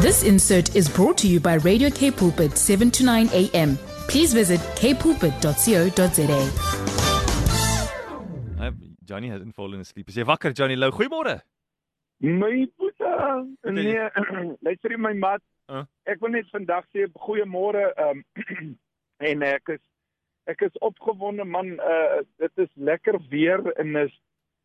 This insert is brought to you by Radio K Pulpit 7 to 9 a.m. Please visit kpulpit.co.za. Uh, Johnny hasn't fallen asleep. Is jy wakker Johnny Lou? Goeiemôre. My puta. Nee, luister my mat. Uh. Ek wil net vandag sê goeiemôre um, en ek is ek is opgewonde man. Uh dit is lekker weer en is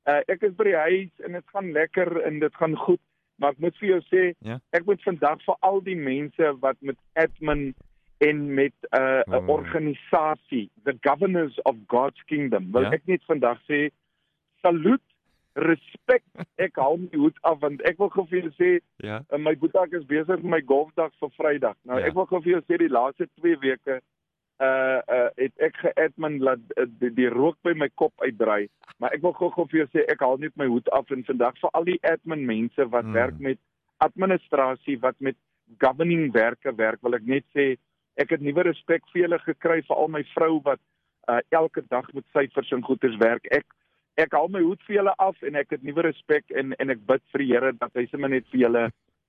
uh ek is by die huis en dit gaan lekker en dit gaan goed. Maar ek moet vir jou sê, Ja. ek moet vandag vir al die mense wat met admin en met 'n uh, 'n Oh. organisasie, the governors of God's kingdom, wil Ja. ek net vandag sê saluut, respek. Ek hou my hoed af want ek wil gou vir julle sê Ja. My boetak is besig met my golfdag vir Vrydag. Nou Ja. ek wil gou vir jou sê die laaste 2 weke uh uh het ek geadmin laat uh, die, die rook by my kop uitdry. Maar ek wil gou gou vir jou sê ek haal net my hoed af en vandag vir al die admin mense wat Mm. mm. werk met administrasie, wat met governing werke werk, wil ek net sê ek het nuwe respek vir julle gekry vir al my vrou wat uh elke dag met syfers en goeders werk. Ek ek haal my hoed vir julle af en ek het nuwe respek en en ek bid vir die Here dat hy sommer net vir julle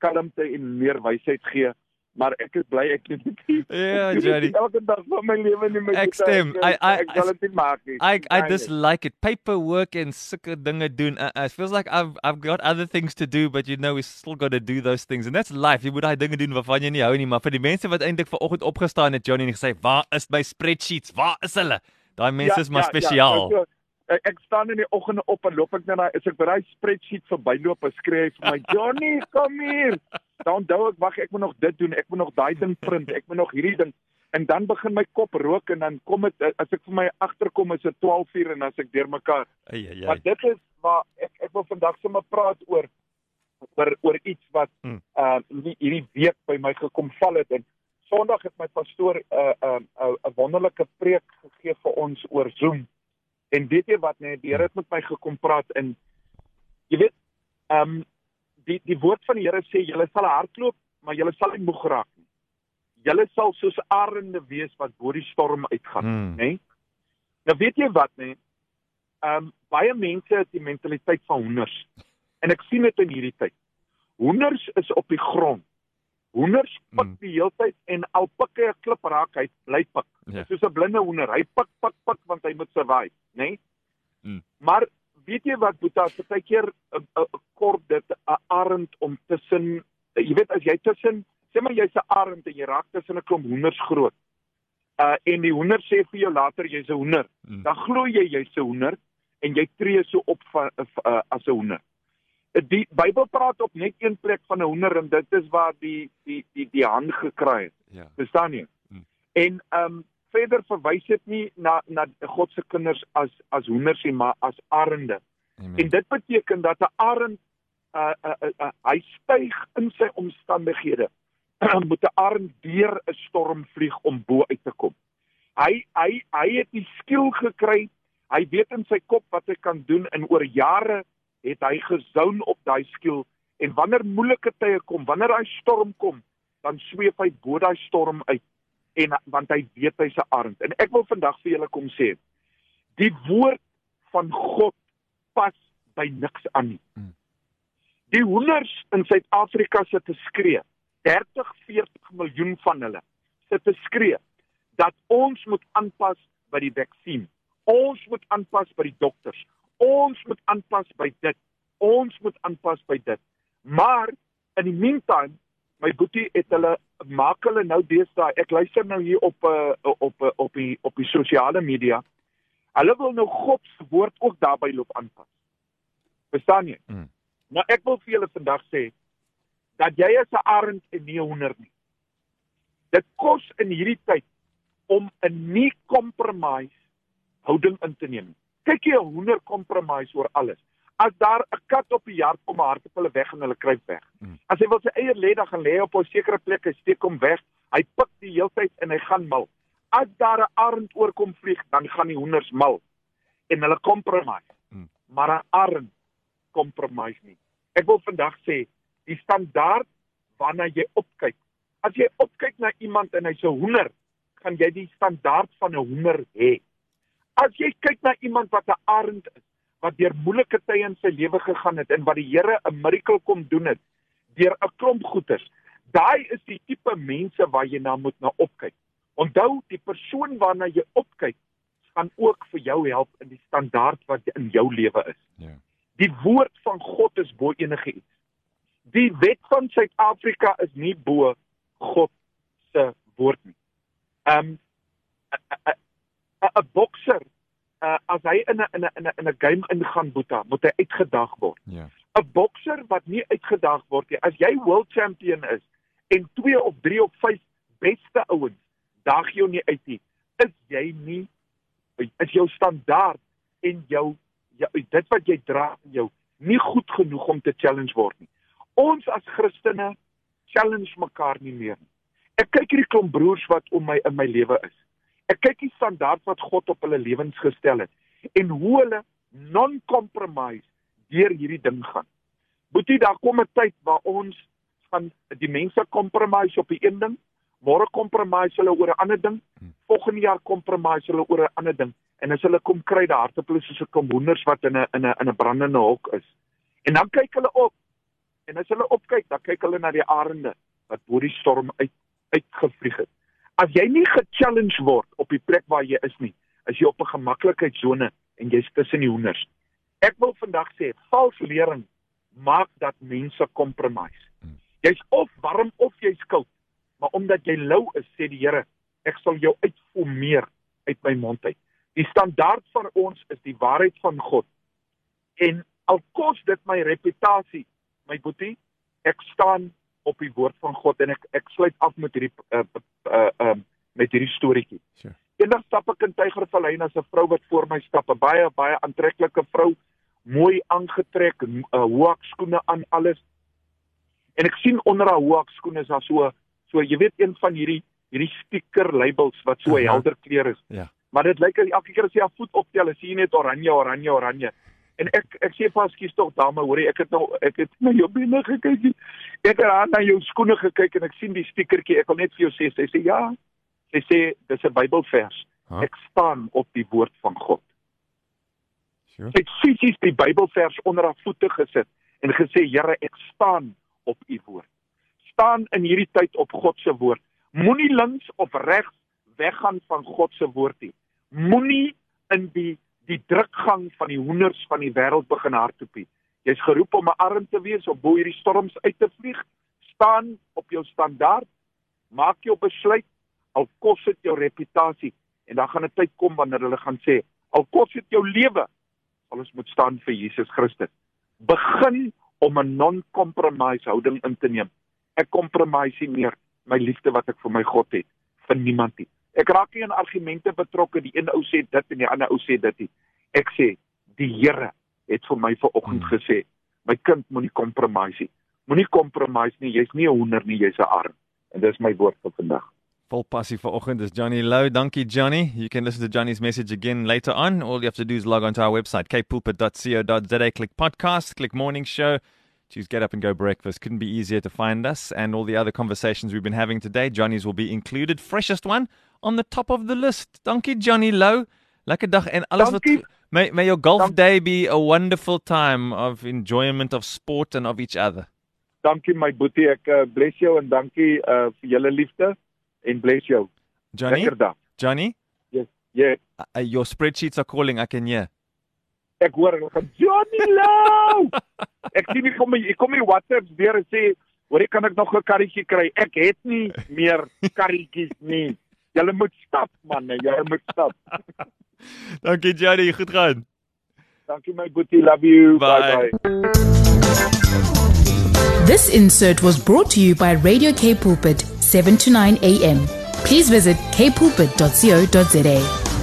kalmte en meer wysheid gee. Maar ek is bly ek het dit. Ja, ek Johnny. Elke dag van my lewe nie my Ek stem. Ek- I- I- ek sal dit nie maak nie. I I just like it. Paperwork and sulke dinge doen. Uh, uh, it feels like I've I've got other things to do, but you know we still got to do those things. And that's life. Jy moet daai dinge doen waarvan jy nie hou nie, maar vir die mense wat eintlik vanoggend opgestaan het, Johnny en gesê, "Waar is my spreadsheets? Waar is hulle?" Daai mense is maar spesiaal. Ja, ja, ek staan in die oggende op en loop ek net daai as ek by daai spreadsheet verbyloop, dan skree vir my, "Johnny, kom hier." Dan onthou ek, wag, ek moet nog dit doen, ek moet nog daai ding print, ek moet nog hierdie ding en dan begin my kop rook en dan kom dit as ek vir my agterkom is dit 12:00 en as ek deurmekaar. Maar dit is waar ek ek wil vandag sommer praat oor oor oor iets wat Hmm. uh hierdie week by my gekom val het en Sondag het my pastoor 'n uh, 'n uh, 'n uh, wonderlike preek gegee vir ons oor Zoom. En weet jy wat nee, die Here het met my gekom praat en jy weet, ehm um, die die woord van die Here sê julle sal hardloop, maar julle sal nie moeg raak nie. Julle sal soos arende wees wat bo die storm uitgaan, Hmm. nê? Nee? Nou weet jy wat nê? Ehm um, baie mense het die mentaliteit van hoenders. En ek sien dit in hierdie tyd. Hoenders is op die grond. Hoenders pik Mm. die hele tyd en al pik hy 'n klip raak, hy bly pik. Ja. Soos 'n blinde hoender, hy pik pik pik want hy moet survive, né? Nee? Mm. Maar weet jy wat Boeta, partykeer 'n 'n kort dit 'n arend om tussen jy weet as jy tussen sê maar jy's 'n arend en jy raak tussen 'n klomp hoenders groot. Uh en die hoender sê vir jou later jy's 'n hoender. Mm. Dan glo jy jy's 'n hoender en jy tree so op van uh, as 'n hoender. Die Bybel praat op net een plek van 'n hoender en dit is waar die die die die hand gekry het. Ja. Verstaan jy? Mm. En ehm um, verder verwys dit nie na na God se kinders as as hoenders nie, maar as arende. En Amen. dit beteken dat 'n arend uh, uh, uh, uh, hy styg in sy omstandighede. moet 'n arend deur 'n storm vlieg om bo uit te kom. Hy hy hy het die skill gekry. Hy weet in sy kop wat hy kan doen en oor jare het hy gezoun op daai skill en wanneer moeilike tye kom, wanneer daai storm kom, dan sweef hy bo daai storm uit en want hy weet hy's 'n arend. En ek wil vandag vir julle kom sê, die woord van God pas by niks aan nie. Hmm. Die hoenders in Suid-Afrika sit te skree, 30, 40 miljoen van hulle sit te skree dat ons moet aanpas by die vaksin. Ons moet aanpas by die dokters. Ons moet aanpas by dit. Ons moet aanpas by dit. Maar in die meantime, my boetie het hulle maak hulle nou deesdae. Ek luister nou hier op uh, op uh, op die op die sosiale media. Hulle wil nou God se woord ook daarbey loop aanpas. Verstaan jy? Mm. Maar ek wil vir julle vandag sê dat jy is 'n arend en nie 'n hoender nie. Dit kos in hierdie tyd om 'n nie compromise houding in te neem. Kyk jy 'n hoender compromise oor alles. As daar 'n kat op die hart kom, hardloop hulle weg en hulle kruip weg. Mm. As hy wil sy eie lê, dan gaan lê op 'n sekere plek, hy steek hom weg. Hy pik die hele tyd en hy gaan mal. As daar 'n arend oorkom vlieg, dan gaan die hoenders mal en hulle compromise. Mm. Maar 'n arend compromise nie. Ek wil vandag sê, die standaard waarna jy opkyk. As jy opkyk na iemand en hy's 'n hoender, gaan jy die standaard van 'n hoender hê. As jy kyk na iemand wat 'n arend is, wat deur moeilike tye in sy lewe gegaan het en wat die Here 'n miracle kom doen het deur 'n klomp goeders. Daai is die tipe mense waar jy na moet na opkyk. Onthou, die persoon waarna jy opkyk, gaan ook vir jou help in die standaard wat in jou lewe is. Ja. Die woord van God is bo enige iets. Die wet van Suid-Afrika is nie bo God se woord nie. Um 'n 'n bokser uh, as hy in 'n in 'n in 'n game ingaan boeta, moet hy uitgedag word. Ja. 'n Bokser wat nie uitgedag word nie, as jy world champion is en 2 of 3 of 5 beste ouens dag jou nie uit nie, is jy nie is jou standaard en jou jou dit wat jy dra in jou nie goed genoeg om te challenge word nie. Ons as Christene challenge mekaar nie meer nie. Ek kyk hierdie klomp broers wat om my in my lewe is. Ek kyk die standaard wat God op hulle lewens gestel het en hoe hulle non-compromise deur hierdie ding gaan. Boetie, daar kom 'n tyd waar ons van die mense compromise op die een ding, môre compromise hulle oor 'n ander ding, volgende jaar compromise hulle oor 'n ander ding en as hulle kom kry daar harteplus soos 'n kom hoenders wat in 'n in 'n in 'n brandende hok is. En dan kyk hulle op. En as hulle opkyk, dan kyk hulle na die arende wat bo die storm uit uitgevlieg het. As jy nie ge-challenge word op die plek waar jy is nie, is jy op 'n gemaklikheidsone en jy's tussen die hoenders. Ek wil vandag sê, vals lering maak dat mense compromise. Jy's of warm of jy's koud, maar omdat jy lou is, sê die Here, ek sal jou uitformeer uit my mond uit. Die standaard van ons is die waarheid van God. En al kos dit my reputasie, my boetie, ek staan op die woord van God en ek ek sluit af met hierdie uh uh uh met hierdie storieetjie. Sure. Eendag stap ek in Tygervallei na 'n vrou wat voor my stap, 'n baie baie aantreklike vrou, mooi aangetrek, uh, hoë skoene aan alles. En ek sien onder haar hoë skoene is daar so so jy weet een van hierdie hierdie sticker labels wat so Aha. helder kleur is. Ja. Maar dit lyk as elke keer as jy haar voet optel, is jy net oranje, oranje, oranje. En ek ek sê pas kies tog dame, hoorie, ek het nou ek het na jou binne gekyk. Ek het aan na jou skoene gekyk en ek sien die stickertjie. Ek wil net vir jou sê, sy sê ja. Sy sê dis 'n Bybelvers. Huh? Ek staan op die woord van God. Sure. Sy het fisies die Bybelvers onder haar voete gesit en gesê, Here, ek staan op u woord. Staan in hierdie tyd op God se woord. Moenie links of regs weggaan van God se woord nie. Moenie in die die drukgang van die hoenders van die wêreld begin hardloop. Jy's geroep om 'n arm te wees om bo hierdie storms uit te vlieg. Staan op jou standaard. Maak jou besluit al kos dit jou reputasie en dan gaan 'n tyd kom wanneer hulle gaan sê al kos dit jou lewe sal ons moet staan vir Jesus Christus. Begin om 'n non-compromise houding in te neem. Ek compromise nie meer my liefde wat ek vir my God het vir niemand nie. Ek raak nie in argumente betrokke die een ou sê dit en die ander ou sê dit nie. Ek sê die Here het vir my vanoggend Hmm. gesê, my kind moenie compromise nie. Moenie compromise nie, jy's nie 'n hoender nie, jy's 'n arm. En dis my woord vir vandag. Vol passie vanoggend is Johnny Low. Dankie Johnny. You can listen to Johnny's message again later on. All you have to do is log on to our website, kpulpit.co.za, click podcast, click morning show. Choose get up and go breakfast. Couldn't be easier to find us and all the other conversations we've been having today. Johnny's will be included. Freshest one on the top of the list. Dankie Johnny Low. Lekker dag en alles Dankie. wat may, may your golf Dank- day be a wonderful time of enjoyment of sport and of each other. Dankie my boetie, ek uh, bless jou en dankie uh, vir julle liefde en bless jou. Johnny, Lekker dag. Johnny, Ja, uh, your spreadsheets are calling. I can hear. Ek hoor hulle gaan Johnny Lou. ek sien nie kom my ek kom my WhatsApp weer en sê, "Hoor, ek kan ek nog 'n karretjie kry? Ek het nie meer karretjies nie." Julle moet stap man, julle moet stap. Dankie Johnny, goed gaan. Dankie my boetie, love you. Bye. bye. bye. This insert was brought to you by Radio K Pulpit, 7 to 9 a.m. Please visit kpulpit.co.za.